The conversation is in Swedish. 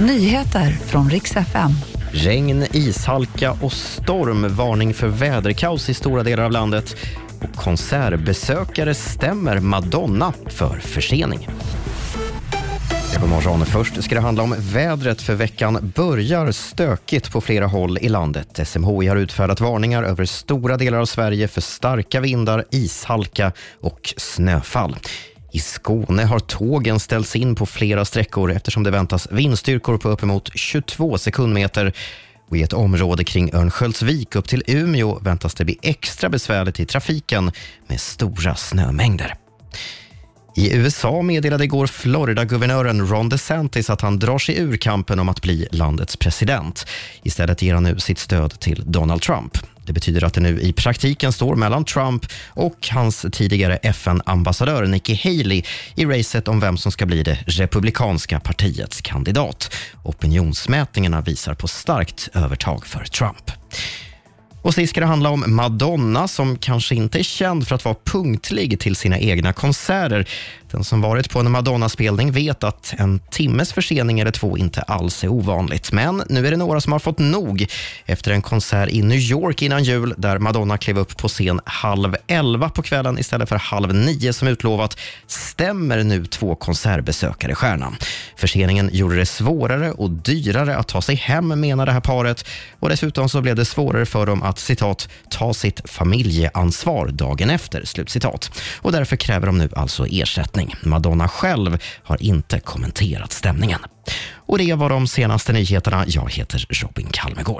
Nyheter från riks FM. Regn, ishalka och storm. Varning för väderkaos i stora delar av landet. Och konsertbesökare stämmer Madonna för försening. God morgon. Först ska det handla om vädret för veckan börjar stökigt på flera håll i landet. SMHI har utfärdat varningar över stora delar av Sverige för starka vindar, ishalka och snöfall. I Skåne har tågen ställts in på flera sträckor eftersom det väntas vindstyrkor på uppemot 22 sekundmeter. Och I ett område kring Örnsköldsvik upp till Umeå väntas det bli extra besvärligt i trafiken med stora snömängder. I USA meddelade igår Florida-guvernören Ron DeSantis att han drar sig ur kampen om att bli landets president. Istället ger han nu sitt stöd till Donald Trump. Det betyder att det nu i praktiken står mellan Trump och hans tidigare FN-ambassadör Nikki Haley i racet om vem som ska bli det republikanska partiets kandidat. Opinionsmätningarna visar på starkt övertag för Trump. Och sist ska det handla om Madonna som kanske inte är känd för att vara punktlig till sina egna konserter. Den som varit på en Madonna-spelning vet att en timmes försening eller två inte alls är ovanligt. Men nu är det några som har fått nog efter en konsert i New York innan jul där Madonna klev upp på scen halv elva på kvällen istället för halv nio som utlovat stämmer nu två konsertbesökare stjärnan. Förseningen gjorde det svårare och dyrare att ta sig hem menar det här paret och dessutom så blev det svårare för dem att att citat, ta sitt familjeansvar dagen efter. Slutcitat. Och därför kräver de nu alltså ersättning. Madonna själv har inte kommenterat stämningen. Och det var de senaste nyheterna. Jag heter Robin Kalmegård.